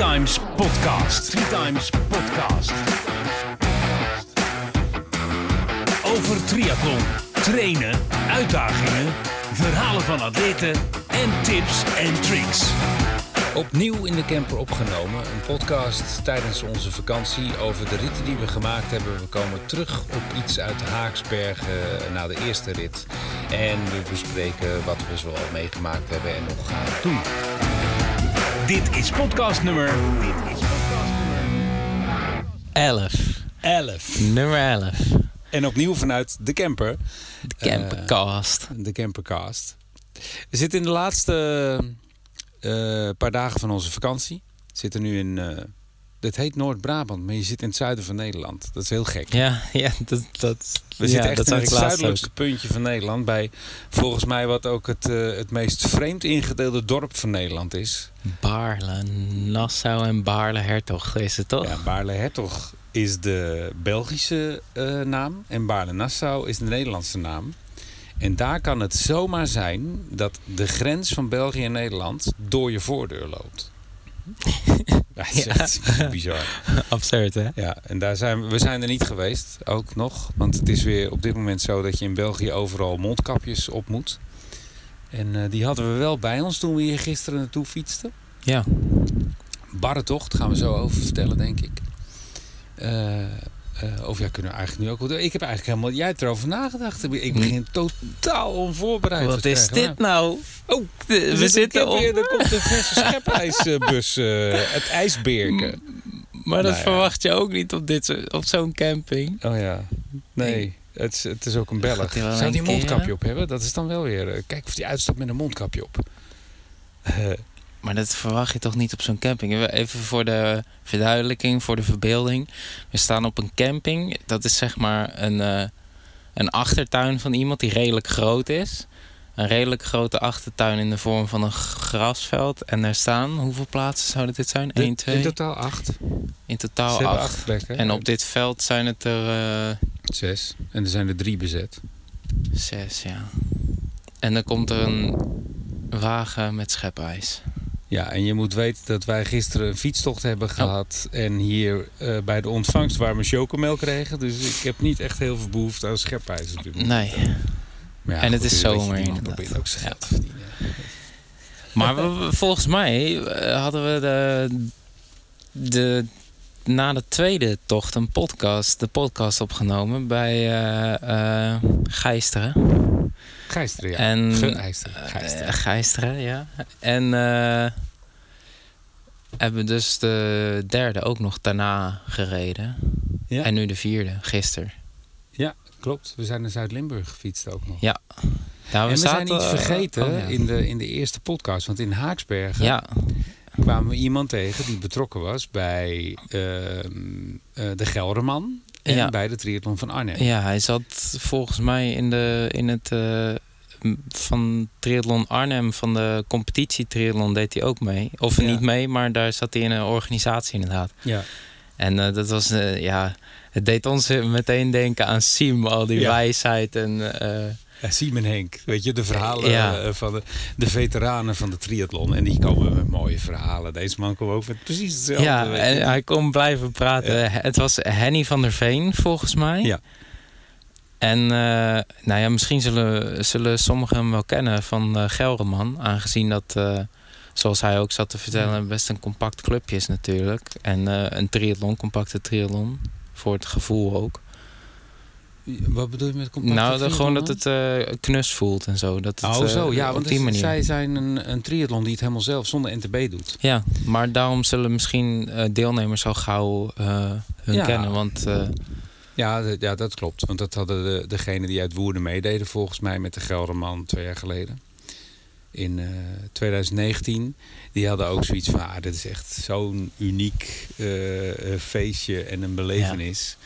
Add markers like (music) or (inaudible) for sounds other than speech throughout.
Times Podcast. Times Podcast. Over triathlon, trainen, uitdagingen, verhalen van atleten en tips en tricks. Opnieuw in de camper opgenomen. Een podcast tijdens onze vakantie over de ritten die we gemaakt hebben. We komen terug op iets uit Haaksbergen na de eerste rit. En we bespreken wat we zoal meegemaakt hebben en nog gaan doen. Dit is podcast nummer. Dit is podcast nummer 11. 11. Nummer 11. En opnieuw vanuit de camper. De Campercast. De campercast. We zitten in de laatste eh, paar dagen van onze vakantie. We zitten nu in... dit heet Noord-Brabant, maar je zit in het zuiden van Nederland. Dat is heel gek. ja, ja, dat, dat, We ja, zitten echt dat in het zuidelijkste ook. puntje van Nederland. Bij volgens mij wat ook het, eh, het meest vreemd ingedeelde dorp van Nederland is. Baarle, Nassau en Baarle Hertog is het toch? Ja, Baarle-Hertog is de Belgische eh, naam. En Baarle-Nassau is de Nederlandse naam. En daar kan het zomaar zijn dat de grens van België en Nederland door je voordeur loopt. Ja, (laughs) dat is Ja. echt bizar. (laughs) Absurd hè? Ja, en daar zijn we, we zijn er niet geweest, ook nog. Want het is weer op dit moment zo dat je in België overal mondkapjes op moet. En eh, die hadden we wel bij ons toen we hier gisteren naartoe fietsten. Ja. Barre tocht, gaan we zo over vertellen, denk ik. Eh, eh, of ja, kunnen we eigenlijk nu ook wel doen. Ik heb eigenlijk helemaal... Jij hebt erover nagedacht. Ik begin totaal onvoorbereid. Wat is dit nou? Oh, we, zitten keer weer- op... Er komt een verse (laughs) schepijsbus. eh het ijsbeerken. Maar dat Nou ja. verwacht je ook niet op, dit, soort- op zo'n camping. Oh ja. Nee, het is, het is ook een Belg. Zou die een mondkapje op hebben? Dat is dan wel weer... eh, kijk of die uitstapt met een mondkapje op. Maar dat verwacht je toch niet op zo'n camping? Even voor de verduidelijking, voor de verbeelding. We staan op een camping. Dat is zeg maar een, eh, een achtertuin van iemand die redelijk groot is. Een redelijk grote achtertuin in de vorm van een grasveld. En daar staan, hoeveel plaatsen zouden dit zijn? 1, 2? In totaal acht. In totaal acht. acht plekken. En op dit veld zijn het er eh, Zes. En er zijn er drie bezet. zes, ja. En dan komt er een wagen met schepijs. Ja, en je moet weten dat wij gisteren een fietstocht hebben gehad. En hier eh, bij de ontvangst warme chocomel kregen. Dus ik heb niet echt heel veel behoefte aan schepijs moment. Nee. Maar ja, En het goed, is zomer inderdaad. probeert ook zijn geld te verdienen. Maar we- we- volgens mij eh, hadden we de, de, na de tweede tocht een podcast, de podcast opgenomen bij eh eh Gijsteren. Gijsteren, ja. En-. Gijsteren. Eh, Gijsteren, ja. En eh, hebben dus de derde ook nog daarna gereden. Ja. En nu de vierde, gisteren. Klopt, we zijn naar Zuid-Limburg gefietst ook nog. Ja. Nou, en we zijn iets vergeten oh, ja. in, de, in de eerste podcast. Want in Haaksbergen Ja, kwamen we iemand tegen die betrokken was bij ehm, eh, de Gelderman. En Ja. bij de triathlon van Arnhem. Ja, hij zat volgens mij in, de, in het eh, van Triathlon Arnhem, van de competitie Triathlon, deed hij ook mee. Of Ja. niet mee, maar daar zat hij in een organisatie inderdaad. Ja. En eh, dat was, eh, ja, het deed ons meteen denken aan Siem, al die Ja. wijsheid en... Simon Henk, weet je, de verhalen Ja. eh, van de, de veteranen van de triathlon. En die komen met mooie verhalen. Deze man kwam ook met precies hetzelfde. ja, en hij kon blijven praten. Het was Henny van der Veen, volgens mij. Ja. En eh, nou ja, misschien zullen, zullen sommigen hem wel kennen van eh Gelderman. Aangezien dat, zoals hij ook zat te vertellen, best een compact clubje is natuurlijk. En een triathlon, compacte triathlon. Voor het gevoel ook. Wat bedoel je met compacte nou, dat- gewoon dat het eh, knus voelt en zo. Dat het? Oh, eh, zo. Ja, op want die het- manier. zij zijn een, een triathlon die het helemaal zelf zonder NTB doet. Ja, maar daarom zullen misschien eh, deelnemers al gauw hun Ja. kennen. Want Ja, ja, dat klopt. Want dat hadden de, degenen die uit Woerden meededen volgens mij met de Gelderman twee jaar geleden. In eh, 2019. Die hadden ook zoiets van, ah, dit is echt zo'n uniek feestje en een belevenis.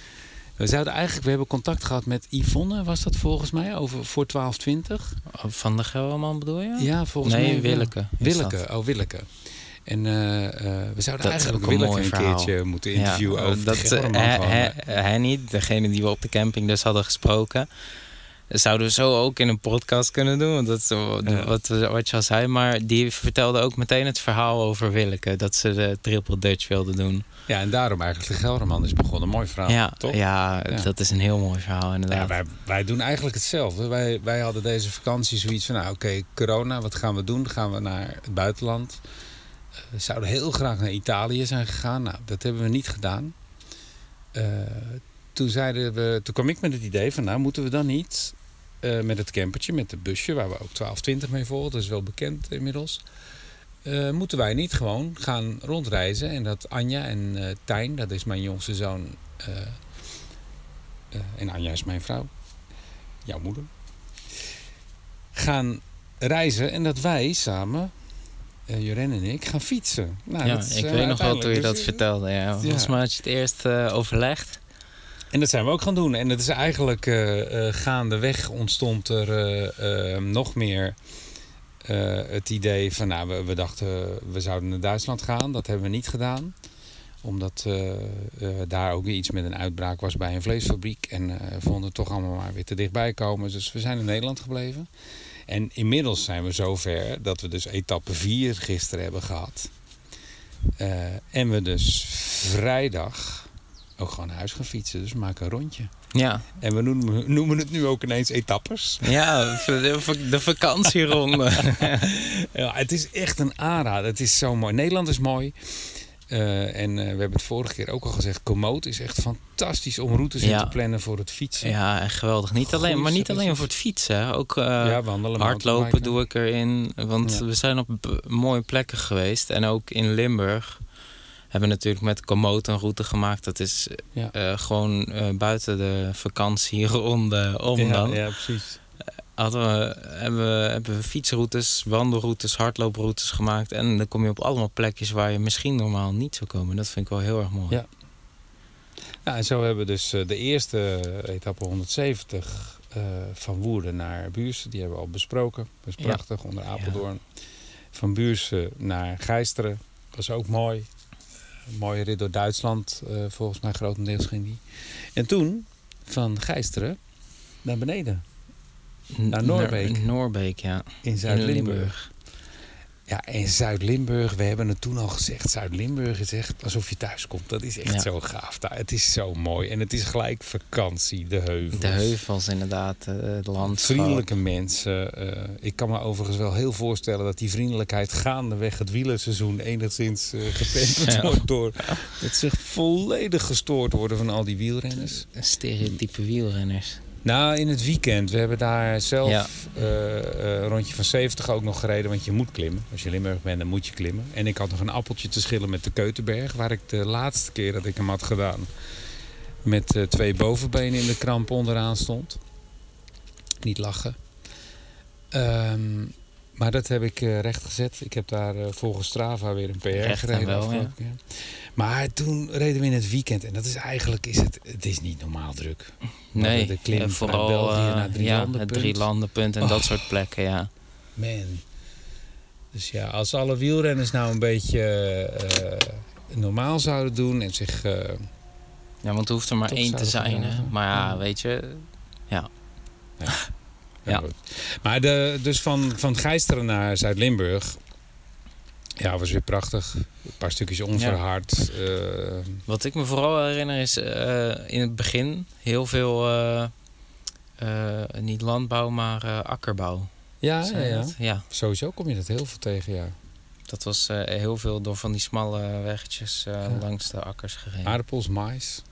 We zouden eigenlijk, we hebben contact gehad met Yvonne, was dat volgens mij, over voor 1220. van de Gelderman bedoel je? Ja, volgens nee, mij. wel. Willeke. Willeke, oh Willeke. En eh, eh, we zouden Dat eigenlijk een Willeke een verhaal. keertje moeten interviewen Ja, over dat, de Gelderman. hij, eh. hij niet, degene die we op de camping dus hadden gesproken. Dat zouden we zo ook in een podcast kunnen doen. Want dat is Ja. wat, wat je al zei. Maar die vertelde ook meteen het verhaal over Willeke. Dat ze de Triple Dutch wilde doen. Ja, en daarom eigenlijk de Gelderman is begonnen. Mooi verhaal, ja, toch? ja, Ja. dat is een heel mooi verhaal Ja, inderdaad. wij, wij doen eigenlijk hetzelfde. Wij, wij hadden deze vakantie zoiets van, nou oké, corona, wat gaan we doen? Gaan we naar het buitenland? Eh, we zouden heel graag naar Italië zijn gegaan. Nou, dat hebben we niet gedaan. Eh, toen, zeiden we, toen kwam ik met het idee van, nou moeten we dan niet eh, met het campertje, met het busje, waar we ook 1220 mee volgen, dat is wel bekend inmiddels. eh, moeten wij niet gewoon gaan rondreizen en dat Anja en eh Tijn, dat is mijn jongste zoon, en Anja is mijn vrouw, jouw moeder, gaan reizen en dat wij samen, eh Joren en ik, gaan fietsen. Nou, ja, dat is, ik weet nog wel toen je uiteindelijk dat dus, vertelde. Ja. Volgens mij had je het eerst eh, overlegd. En dat zijn we ook gaan doen. En het is eigenlijk eh eh, gaandeweg ontstond er eh, nog meer het idee van, nou, we, dachten we zouden naar Duitsland gaan. Dat hebben we niet gedaan. Omdat daar ook weer iets met een uitbraak was bij een vleesfabriek. En vonden het toch allemaal maar weer te dichtbij komen. Dus we zijn in Nederland gebleven. En inmiddels zijn we zover dat we dus etappe 4 gisteren hebben gehad. Eh, en we dus vrijdag ook gewoon naar huis gaan fietsen. Dus we maken een rondje. Ja, En we noemen, noemen het nu ook ineens etappes. ja de, de, de vakantieronde. (laughs) Ja, het is echt een aanrader. Het is zo mooi. Nederland is mooi. Eh, en eh, we hebben het vorige keer ook al gezegd. Komoot is echt fantastisch om routes in Ja. te plannen voor het fietsen. ja, echt geweldig. Niet alleen, maar niet alleen voor het fietsen. Ook eh, Ja, wandelen, hardlopen doe ik erin. Want Ja. we zijn op mooie plekken geweest. En ook in Limburg hebben natuurlijk met Komoot een route gemaakt. Dat is Ja. eh, gewoon eh, buiten de vakantieronde om ja, dan. ja, precies. Hadden we, hebben, we, hebben we fietsroutes, wandelroutes, hardlooproutes gemaakt. En dan kom je op allemaal plekjes waar je misschien normaal niet zou komen. Dat vind ik wel heel erg mooi. Ja. En zo hebben we dus eh, de eerste etappe 170 eh, van Woerden naar Buursen. Die hebben we al besproken. Dat is Ja. prachtig, onder Apeldoorn. Van Buursen naar Gijsteren. Dat is ook mooi. Een mooie rit door Duitsland, eh, volgens mij grotendeels ging die. En toen van Gijsteren naar beneden, Naar Noorbeek. Ja. in In Zuid-Limburg. Ja, en Zuid-Limburg, we hebben het toen al gezegd. Zuid-Limburg is echt alsof je thuis komt. Dat is echt Ja. zo gaaf daar. Het is zo mooi. En het is gelijk vakantie, de heuvels. De heuvels inderdaad, eh, het landschap. Vriendelijke mensen. eh, ik kan me overigens wel heel voorstellen dat die vriendelijkheid gaandeweg het wielerseizoen enigszins gepemperd (laughs) Ja. wordt door dat ze volledig gestoord worden van al die wielrenners. Stereotype wielrenners. Nou, in het weekend. We hebben daar zelf Ja. eh, eh, een rondje van 70 ook nog gereden. Want je moet klimmen. Als je Limburg bent, dan moet je klimmen. En ik had nog een appeltje te schillen met de Keutenberg. Waar ik de laatste keer dat ik hem had gedaan... met eh, twee bovenbenen in de kramp onderaan stond. Niet lachen. Ehm, maar dat heb ik eh, rechtgezet. Ik heb daar eh, volgens Strava weer een PR Recht en gereden. wel. Maar toen reden we in het weekend. En dat is eigenlijk is het, het is niet normaal druk. Nee, de klim vooral België eh, naar het ja, Drielandenpunt. het Drielandenpunt en dat Oh. soort plekken, ja. Man. Dus ja, als alle wielrenners nou een beetje normaal zouden doen en zich... Ja, want er hoeft er maar één te zijn, hè. Maar ja, Ja. weet je... Ja. ja. Goed. Maar de, dus van, van Gijsteren naar Zuid-Limburg... Ja, was weer prachtig. Een paar stukjes onverhard. eh, Wat ik me vooral herinner is eh, in het begin heel veel... eh, niet landbouw, maar akkerbouw. ja, ja, ja. ja, Sowieso kom je dat heel veel tegen, ja. dat was heel veel door van die smalle weggetjes Ja. langs de akkers gereden. Aardappels, mais.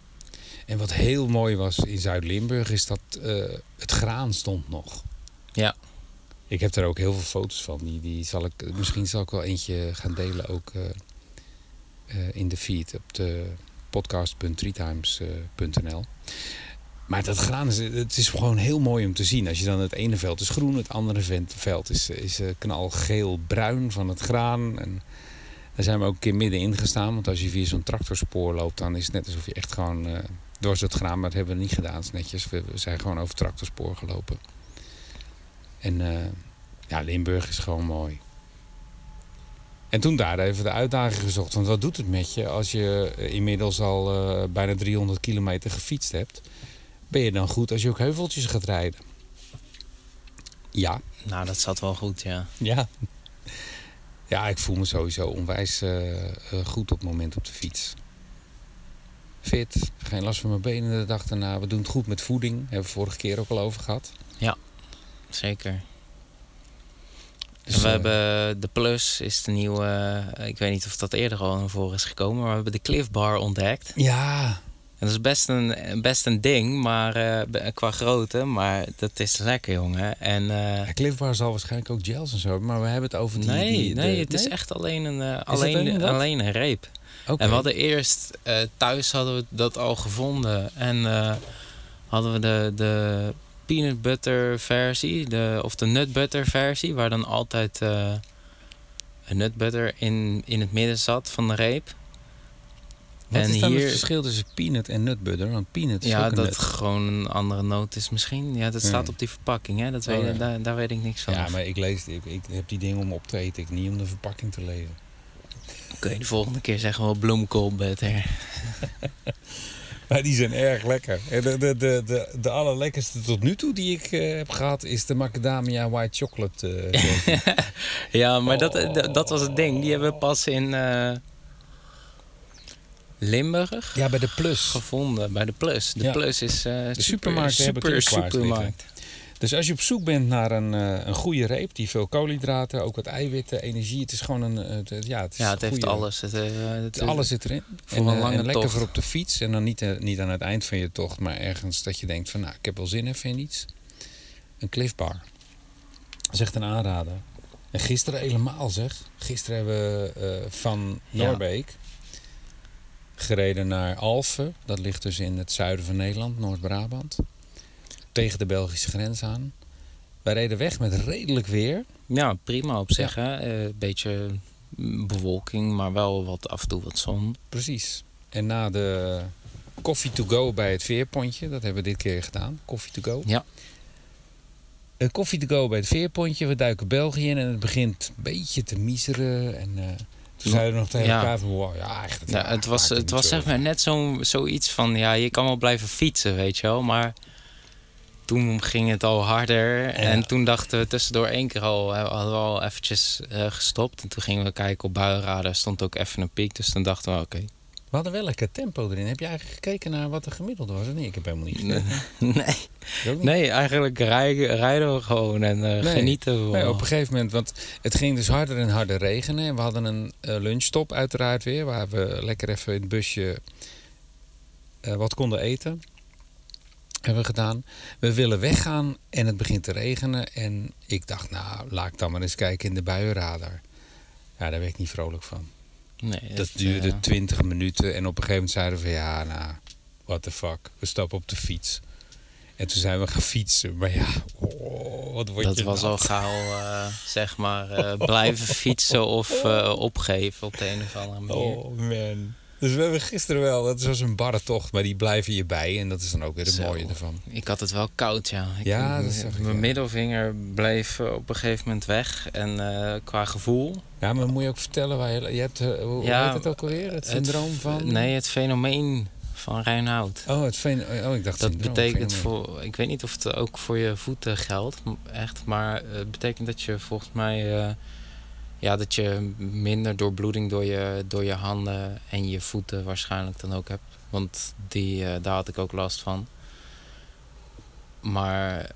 En wat heel mooi was in Zuid-Limburg is dat eh, het graan stond nog. Ja. Ik heb er ook heel veel foto's van. Die, die zal ik, misschien zal ik wel eentje gaan delen ook eh, eh, in de feed op de podcast.treetimes.nl. Maar dat graan is, het is gewoon heel mooi om te zien. Als je dan het ene veld is groen, het andere veld is, is knalgeel-bruin van het graan. En daar zijn we ook een keer middenin gestaan. Want als je via zo'n tractorspoor loopt, dan is het net alsof je echt gewoon eh dwars het graan. Maar dat hebben we niet gedaan, is netjes. We, we zijn gewoon over tractorspoor gelopen. En eh, ja, Limburg is gewoon mooi. En toen daar even de uitdaging gezocht. Want wat doet het met je als je eh, inmiddels al bijna 300 kilometer gefietst hebt? Ben je dan goed als je ook heuveltjes gaat rijden? Ja. Nou, dat zat wel goed, ja. Ja. Ja, ik voel me sowieso onwijs eh, eh, goed op het moment op de fiets. Fit, geen last van mijn benen de dag daarna. We doen het goed met voeding. Hebben we vorige keer ook al over gehad. Zeker. Dus, we eh, hebben de Plus, is de nieuwe... ik weet niet of dat eerder al naar voren is gekomen... maar we hebben de Cliff Bar ontdekt. Ja, dat is best een, best een ding, maar eh, qua grootte. Maar dat is lekker, jongen. En... eh, Ja, zal waarschijnlijk ook gels en zo maar we hebben het over die... nee, die, nee, het is echt alleen een, eh, alleen alleen, een reep. En we hadden eerst, thuis hadden we dat al gevonden. En hadden we de, de peanut butter versie, de, of de nut butter versie, waar dan altijd een nut butter in, in het midden zat van de reep. Wat en is dan hier- het verschil tussen peanut en nutbutter? Want peanut is Ja, ook een dat nut. gewoon een andere noot is misschien. Ja, dat staat op die verpakking, hè? Dat Oh, weet, ja. daar, daar weet ik niks van. Ja, maar ik lees, ik, ik heb die dingen om op te eten, ik niet om de verpakking te lezen. Kun je de volgende keer zeggen wel bloemkool butter. (laughs) Maar die zijn erg lekker. En De, de, de, de, de allerlekkerste tot nu toe die ik eh, heb gehad is de macadamia white chocolate. eh. (laughs) Ja, maar dat, Oh. dat, dat was het ding. Die hebben we pas in eh, Limburg ja, bij de Plus. gevonden, bij de Plus. De Ja. Plus is eh super, supermarkten hebben super, supermarkt. Dus als je op zoek bent naar een, eh, een goede reep, die veel koolhydraten, ook wat eiwitten, energie, het is gewoon een. eh, ja, het, is Ja, het heeft goede- alles. Het, het, alles zit erin. voor en, een lange en lekker tocht. voor op de fiets. En dan niet, niet aan het eind van je tocht, maar ergens dat je denkt van nou, ik heb wel zin even in iets. Een cliffbar. Dat is echt een aanrader. En gisteren helemaal zeg. Gisteren hebben we van Ja. Gereden naar Alphen. Dat ligt dus in het zuiden van Nederland, Noord-Brabant. Tegen de Belgische grens aan. Wij reden weg met redelijk weer. Ja, prima op zich. hè. Eh, beetje bewolking, maar wel wat, af en toe wat zon. Precies. En na de coffee to go bij het veerpontje, dat hebben we dit keer gedaan. Coffee to go. Ja. Een koffie to go bij het veerpontje. We duiken België in en het begint een beetje te miseren. En eh, toen zeiden we nog tegen Ja. elkaar van, wow, ja, eigenlijk. Ja, het was, het was zeg maar net zo, zoiets van, ja, je kan wel blijven fietsen, weet je wel. Maar toen ging het al harder. En toen dachten we tussendoor één keer al, hadden we al eventjes eh, gestopt. En toen gingen we kijken op buienradar, stond ook even een piek. Dus toen dachten we, oké, We hadden wel lekker tempo erin. Heb je eigenlijk gekeken naar wat er gemiddeld was? Nee, ik heb helemaal niet nee, gekeken. nee, (laughs) niet. nee, eigenlijk rijden, rijden we gewoon en eh, Nee. genieten we Nee, op een gegeven moment, want het ging dus harder en harder regenen. En we hadden een eh, lunchstop uiteraard weer, waar we lekker even in het busje eh, wat konden eten. Hebben we gedaan. We willen weggaan en het begint te regenen. En ik dacht, nou, laat ik dan maar eens kijken in de buienradar. Ja, daar werd ik niet vrolijk van. Nee, Dat duurde eh, 20 minuten en op een gegeven moment zeiden we van ja, nou, what the fuck. We stappen op de fiets. En toen zijn we gaan fietsen. Maar ja, oh, wat word dat je was nat. al gauw, eh, zeg maar, eh, blijven fietsen of eh, opgeven op de een of andere manier. Oh man. Dus we hebben gisteren wel, dat was een barre tocht, maar die blijven je bij. En dat is dan ook weer het Zo. mooie ervan. Ik had het wel koud, ja. Ik, Ja, dat Mijn middelvinger bleef eh, op een gegeven moment weg. En eh, qua gevoel... Ja, maar moet je ook vertellen waar je, je hebt, eh, hoe Ja, heet het ook alweer? Het syndroom het, van... Nee, het fenomeen van Reinoud. Oh, het fen... oh, ik dacht Dat syndroom, betekent fenomeen. voor... Ik weet niet of het ook voor je voeten geldt, echt. Maar het betekent dat je volgens mij... ja, dat je minder doorbloeding door je, door je handen en je voeten waarschijnlijk dan ook hebt. Want die, eh, daar had ik ook last van. Maar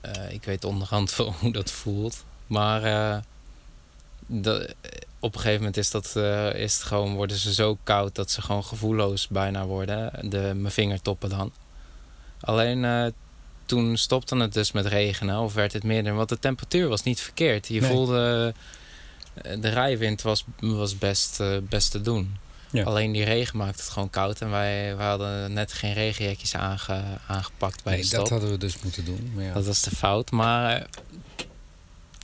eh, ik weet onderhand (laughs) wel hoe dat voelt. Maar eh, de- op een gegeven moment is, dat, is het gewoon, worden ze zo koud dat ze gewoon gevoelloos bijna worden. De, mijn vingertoppen dan. Alleen toen stopte het dus met regenen of werd het minder. Want de temperatuur was niet verkeerd. Je Nee. voelde, de rijwind was, was best, eh, best te doen. Ja. Alleen die regen maakte het gewoon koud. En wij, wij hadden net geen regenjekjes aange, aangepakt bij Nee, de stop. dat hadden we dus moeten doen. Maar ja. Dat was de fout. Maar eh,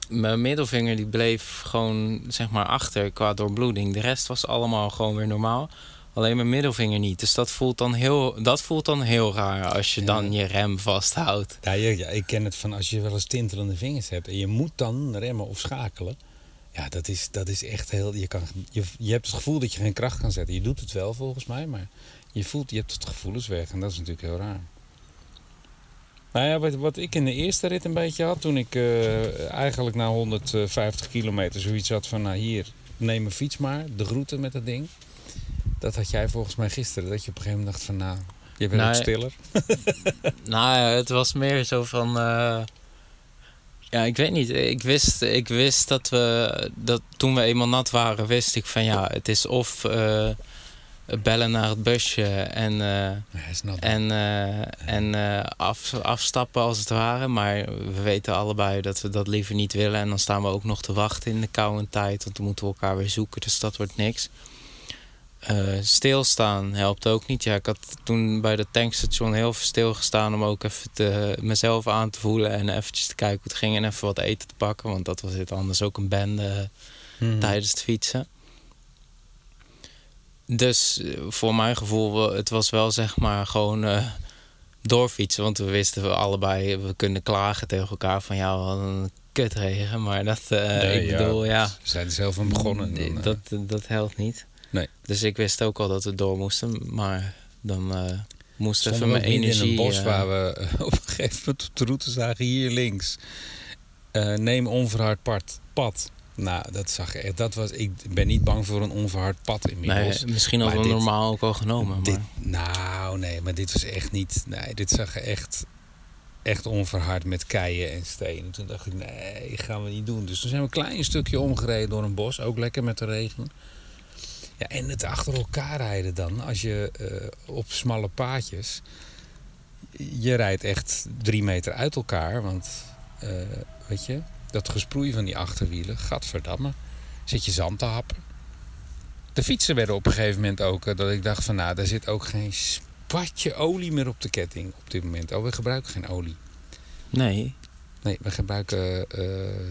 mijn middelvinger die bleef gewoon zeg maar achter qua doorbloeding. De rest was allemaal gewoon weer normaal. Alleen mijn middelvinger niet. Dus dat voelt dan heel, dat voelt dan heel raar als je Ja. dan je rem vasthoudt. Ja, ik ken het van als je wel eens tintelende vingers hebt en je moet dan remmen of schakelen. Ja, dat is, dat is echt heel. Je, kan, je, je hebt het gevoel dat je geen kracht kan zetten. Je doet het wel volgens mij, maar je voelt, je hebt het gevoelens weg en dat is natuurlijk heel raar. Nou ja, wat, wat ik in de eerste rit een beetje had, toen ik eh, eigenlijk na 150 kilometer zoiets had van, nou hier, neem een fiets maar, de groeten met dat ding. Dat had jij volgens mij gisteren, dat je op een gegeven moment dacht van, nou, je bent Nou, ook stiller. (laughs) Nou ja, het was meer zo van. eh, ja, ik weet niet. Ik wist, ik wist dat we. Dat toen we eenmaal nat waren, wist ik van ja, het is of eh, bellen naar het busje en, eh, en, eh, en af, afstappen als het ware. Maar we weten allebei dat we dat liever niet willen. En dan staan we ook nog te wachten in de koude tijd. Want dan moeten we elkaar weer zoeken. Dus dat wordt niks. Eh, stilstaan helpt ook niet. Ja, ik had toen bij dat tankstation heel veel stilgestaan om ook even te, mezelf aan te voelen en eventjes te kijken hoe het ging en even wat eten te pakken, want dat was het anders ook een bende Mhm. tijdens het fietsen. Dus eh, voor mijn gevoel, het was wel zeg maar gewoon eh, doorfietsen, want we wisten we allebei, we kunnen klagen tegen elkaar van ja, hadden een kutregen, maar dat, eh, Nee, ik bedoel, ja. We zijn er zelf aan begonnen. Dan, eh, dat, dat helpt niet. Nee. Dus ik wist ook al dat we door moesten, maar dan eh moest stonden even we mijn energie... in een bos eh, waar we eh, (laughs) op een gegeven moment op de route zagen, hier links. neem onverhard pad. pad. Nou, dat zag echt. Dat was, ik ben niet bang voor een onverhard pad inmiddels. nee, misschien hadden we Maar dit- normaal ook al genomen. Maar... Dit, nou, nee, maar dit was echt niet. Nee, dit zag er echt, echt onverhard met keien en stenen. Toen dacht ik, nee, gaan we niet doen. Dus toen zijn we een klein stukje omgereden door een bos, ook lekker met de regen. Ja, en het achter elkaar rijden dan, als je eh, op smalle paadjes. Je rijdt echt drie meter uit elkaar, want eh, weet je, dat gesproei van die achterwielen, gadverdamme, zit je zand te happen. De fietsen werden op een gegeven moment ook eh, dat ik dacht van nou, daar zit ook geen spatje olie meer op de ketting op dit moment. Oh, we gebruiken geen olie. Nee, Nee, we gebruiken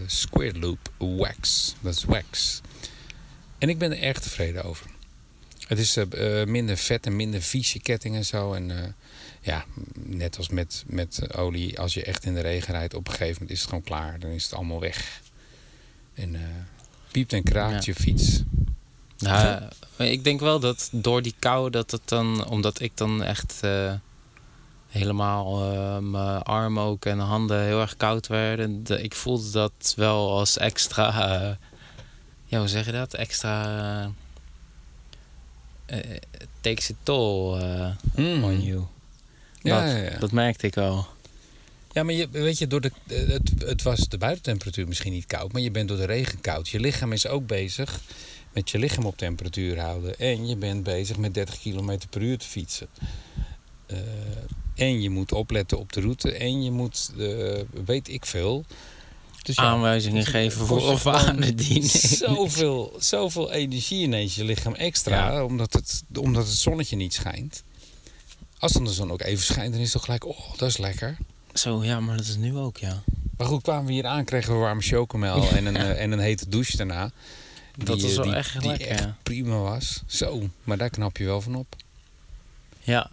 Square Loop Wax. Dat is wax. En ik ben er erg tevreden over. Het is eh, eh, minder vet en minder vieze ketting en zo. En eh, ja, net als met, met olie, als je echt in de regen rijdt, op een gegeven moment is het gewoon klaar. Dan is het allemaal weg. En piept en kraakt je fiets. nou, ik denk wel dat door die kou dat het dan, omdat ik dan echt helemaal mijn armen ook en handen heel erg koud werden. de- ik voelde dat wel als extra, ja hoe zeg je dat? Extra, eh eh, takes a toll eh, Mm. on you. Ja, dat, ja, ja. dat merkte ik wel. Ja, maar je, weet je, door de, het, het was de buitentemperatuur misschien niet koud, maar je bent door de regen koud. Je lichaam is ook bezig met je lichaam op temperatuur houden. En je bent bezig met 30 km per uur te fietsen. En je moet opletten op de route en je moet, weet ik veel. Dus ja, Aanwijzingen geven voor of aan het diner. Zoveel, zoveel energie ineens je lichaam extra, Ja. omdat, het, omdat het zonnetje niet schijnt. Als dan de zon ook even schijnt, dan is het toch gelijk, oh, dat is lekker. Zo, ja, maar dat is nu ook, ja. Maar goed, kwamen we hier aan, kregen we warme chocomel en een, eh, en een hete douche daarna. Dat was eh, wel die, echt die lekker, echt ja. prima was. Zo, maar daar knap je wel van op. Ja,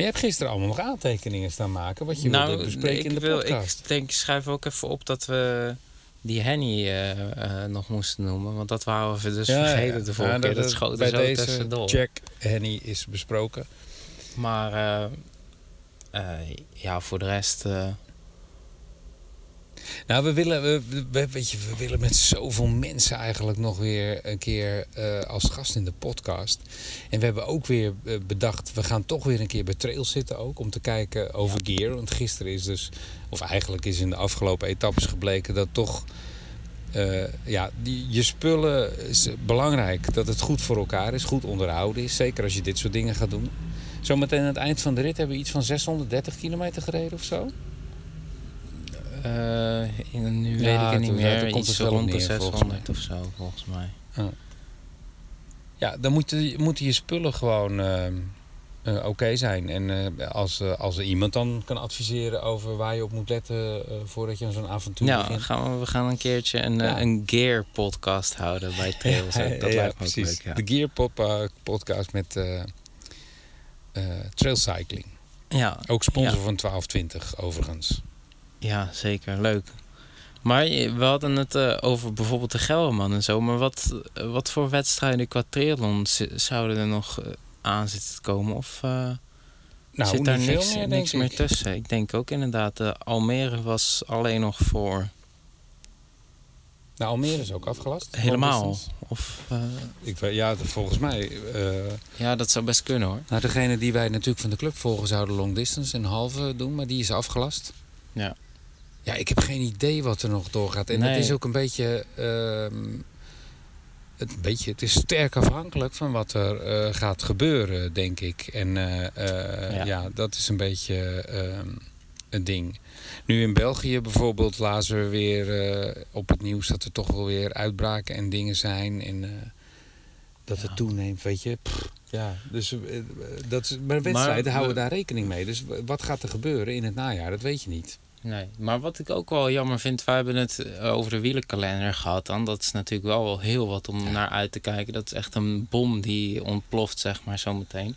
je hebt gisteren allemaal nog aantekeningen staan maken, wat je nou, wilde bespreken in de wil, podcast. Ik denk, ik schrijf ook even op dat we die Henny eh, eh, nog moesten noemen. Want dat waren we dus vergeten de vorige Ja, keer. Dat, schoot er bij zo deze tussendoor. Jack Henny is besproken. Maar eh, ja, voor de rest... Nou, we willen, we, we- weet je, we willen met zoveel mensen eigenlijk nog weer een keer eh, als gast in de podcast. En we hebben ook weer eh, bedacht, we gaan toch weer een keer bij Trails zitten ook. Om te kijken over gear. Want gisteren is dus, of eigenlijk is in de afgelopen etappes gebleken dat toch... eh, ja, die, je spullen is belangrijk. Dat het goed voor elkaar is, goed onderhouden is. Zeker als je dit soort dingen gaat doen. Zometeen aan het eind van de rit hebben we iets van 630 kilometer gereden of zo. In- nu Ja, weet ik het niet meer. toen komt Iets het rond de neer, volgens 600 of zo, volgens mij. Ja, dan moeten, moeten je spullen gewoon eh, eh, oké zijn. En eh, als, eh, als er iemand dan kan adviseren over waar je op moet letten voordat je aan zo'n avontuur Ja, begint. gaan we, we gaan een keertje een, Ja. een gear podcast houden bij Trails. (laughs) dat lijkt me ook leuk, ja. De Gear Pop, podcast met Trail Cycling. Ja, Ook sponsor Ja. van 1220 overigens. Ja, zeker. Leuk. Maar we hadden het eh, over bijvoorbeeld de Gelderman en zo. Maar wat, wat voor wedstrijden qua triathlon zouden er nog eh, aan zitten te komen? Of, eh, Nou, Zit daar niks, meer, niks meer ik. tussen? Ik denk ook inderdaad, eh, Almere was alleen nog voor Nou, Almere is ook afgelast. helemaal. Of, eh, Ik, ja, volgens mij. ja, dat zou best kunnen hoor. nou, degene die wij natuurlijk van de club volgen zouden long distance een halve doen, maar die is afgelast. Ja. Ik heb geen idee wat er nog doorgaat. En Nee. het is ook een beetje. ehm, het, een beetje, het is sterk afhankelijk van wat er eh, gaat gebeuren, denk ik. En eh, eh, Ja. ja. dat is een beetje ehm, een ding. Nu in België bijvoorbeeld lazen we weer op het nieuws dat er toch wel weer uitbraken en dingen zijn. En dat Ja. het toeneemt, weet je. Pff, ja, dus dat is, maar wedstrijden Maar houden we- daar rekening mee. Dus wat gaat er gebeuren in het najaar, dat weet je niet. Nee, maar wat ik ook wel jammer vind, wij hebben het eh, over de wielerkalender gehad dan. Dat is natuurlijk wel wel heel wat om naar uit te kijken. Dat is echt een bom die ontploft, zeg maar, zometeen.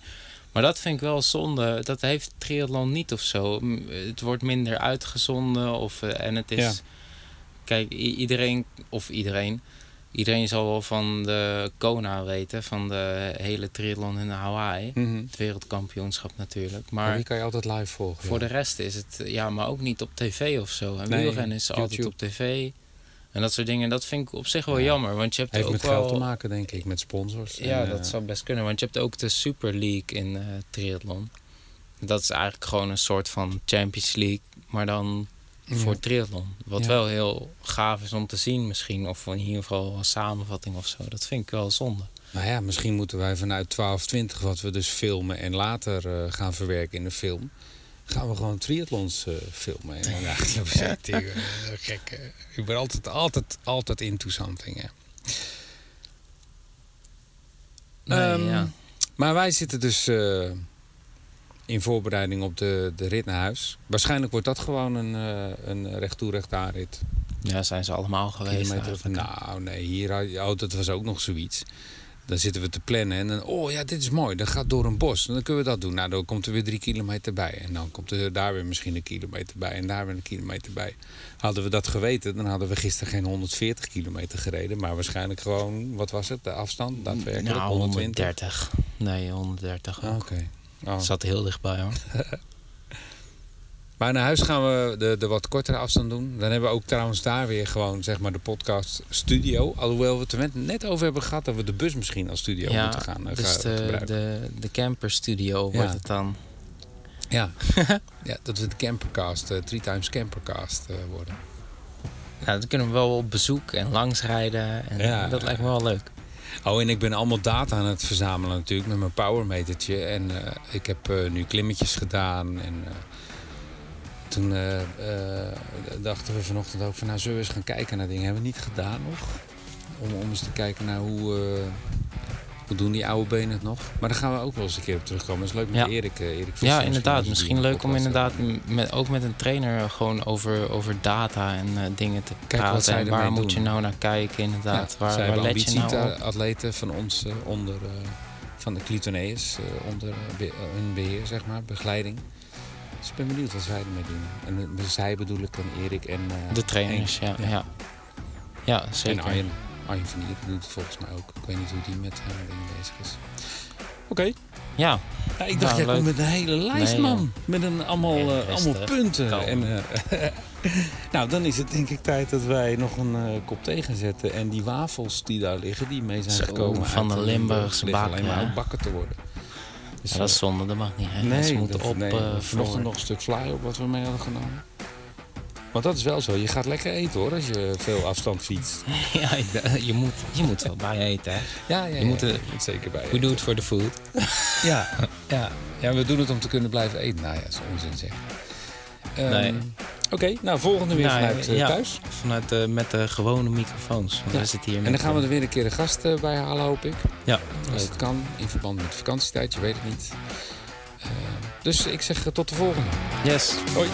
Maar dat vind ik wel zonde. Dat heeft triathlon niet of zo. Het wordt minder uitgezonden of, eh, en het is... Ja. Kijk, iedereen, of iedereen... Iedereen zal wel van de Kona weten, van de hele triathlon in Hawaii. Het wereldkampioenschap natuurlijk. Maar Maar die kan je altijd live volgen. voor ja. de rest is het, ja, maar ook niet op tv of zo. En Nee, wielrennen is altijd op tv. En dat soort dingen, dat vind ik op zich wel Ja. jammer. Want je hebt Heeft ook met wel... geld te maken, denk ik, met sponsors. Ja, En, dat eh, zou best kunnen. Want je hebt ook de Super League in eh triathlon. Dat is eigenlijk gewoon een soort van Champions League, maar dan. Voor triathlon. Wat wel heel gaaf is om te zien misschien. Of in ieder geval een samenvatting of zo. Dat vind ik wel zonde. Nou ja, misschien moeten wij vanuit 1220, wat we dus filmen en later eh, gaan verwerken in de film, gaan we gewoon triathlons eh, filmen. En, (laughs) echt, eh, gek. eh. Ik ben altijd, altijd, altijd into something. Hè. Nee, Ehm, ja. Maar wij zitten dus in voorbereiding op de, de rit naar huis. Waarschijnlijk wordt dat gewoon een, eh een recht toe recht aanrit. ja, zijn ze allemaal geweest nou, nee, hier oh, dat was ook nog zoiets. Dan zitten we te plannen en dan, oh ja, dit is mooi. Dat gaat door een bos. En dan kunnen we dat doen. Nou, dan komt er weer drie kilometer bij. En dan komt er daar weer misschien een kilometer bij. En daar weer een kilometer bij. Hadden we dat geweten, dan hadden we gisteren geen 140 kilometer gereden. Maar waarschijnlijk gewoon, wat was het, de afstand? Daadwerkelijk, Nou, 120? 130. Nee, 130 ook. Ah, Oh. Zat heel dichtbij hoor. (laughs) Maar naar huis gaan we de, de wat kortere afstand doen. Dan hebben we ook trouwens daar weer gewoon zeg maar de podcast studio. Alhoewel we het er net- over hebben gehad dat we de bus misschien als studio ja, moeten gaan, eh, dus de, gebruiken. de, de camper studio Ja. wordt het dan. Ja. (laughs) ja, dat we de campercast, eh three times campercast eh, worden. Nou, dan kunnen we wel op bezoek en langsrijden. En Ja. dat lijkt me wel leuk. Oh, en ik ben allemaal data aan het verzamelen natuurlijk met mijn powermetertje. En eh, ik heb eh, nu klimmetjes gedaan. En eh, toen dachten we vanochtend ook van nou zullen we eens gaan kijken naar dingen. Hebben we niet gedaan nog. Om, om eens te kijken naar hoe, eh, doen die oude benen het nog. Maar daar gaan we ook wel eens een keer op terugkomen. Dat is leuk met Ja. Erik. eh, Erik Visser Ja, inderdaad. je Misschien leuk om podcast inderdaad met, ook met een trainer gewoon over, over data en eh, dingen te wat praten. zij En waar moet je doen. nou naar kijken inderdaad? Ja, waar waar let je nou op? ambitieatleten van ons eh, onder, eh, van de Clitoneus, eh, onder eh, be- eh, hun beheer, zeg maar, begeleiding. Dus ik ben benieuwd wat zij ermee doen. En eh, zij bedoel ik dan Erik en... eh, De trainers, ja. Ja. Ja, ja. En zeker. Arjen. Arjen van Ier doet het volgens mij ook. Ik weet niet hoe die met eh, dingen bezig is. Oké. Ja, Ja, ik dacht, Nou, jij komt met een hele lijst, Nee, man. Met een, allemaal, eh, allemaal punten. Kalm. En, eh, (laughs) nou, dan is het denk ik tijd dat wij nog een eh, kop thee gaan zetten. En die wafels die daar liggen, die mee zijn Zo, gekomen van de Limburgse liggen alleen bakken, maar bakken te worden. Dus, dat is zonde. Dat mag niet. Hè? nee, Ze moeten dat- op nee, vanochtend nog een stuk fly op wat we mee hadden genomen. Want dat is wel zo. Je gaat lekker eten hoor, als je veel afstand fietst. (laughs) ja, je moet, je moet wel bij eten. Hè? Ja, ja, Je moet, moet zeker bij We do it for the food. (laughs) Ja, ja. ja, we doen het om te kunnen blijven eten. Nou ja, dat is onzin zeg. Ehm, Nee. Oké, nou volgende weer Nou, vanuit eh, ja. thuis. Vanuit de, met de gewone microfoons. Want Ja. we zitten hier En dan gaan we eh, er weer een keer een gast eh, bij halen, hoop ik. Ja, Als leuk. het kan, in verband met vakantietijd, je weet het niet. Eh, dus ik zeg tot de volgende. Yes. Hoi.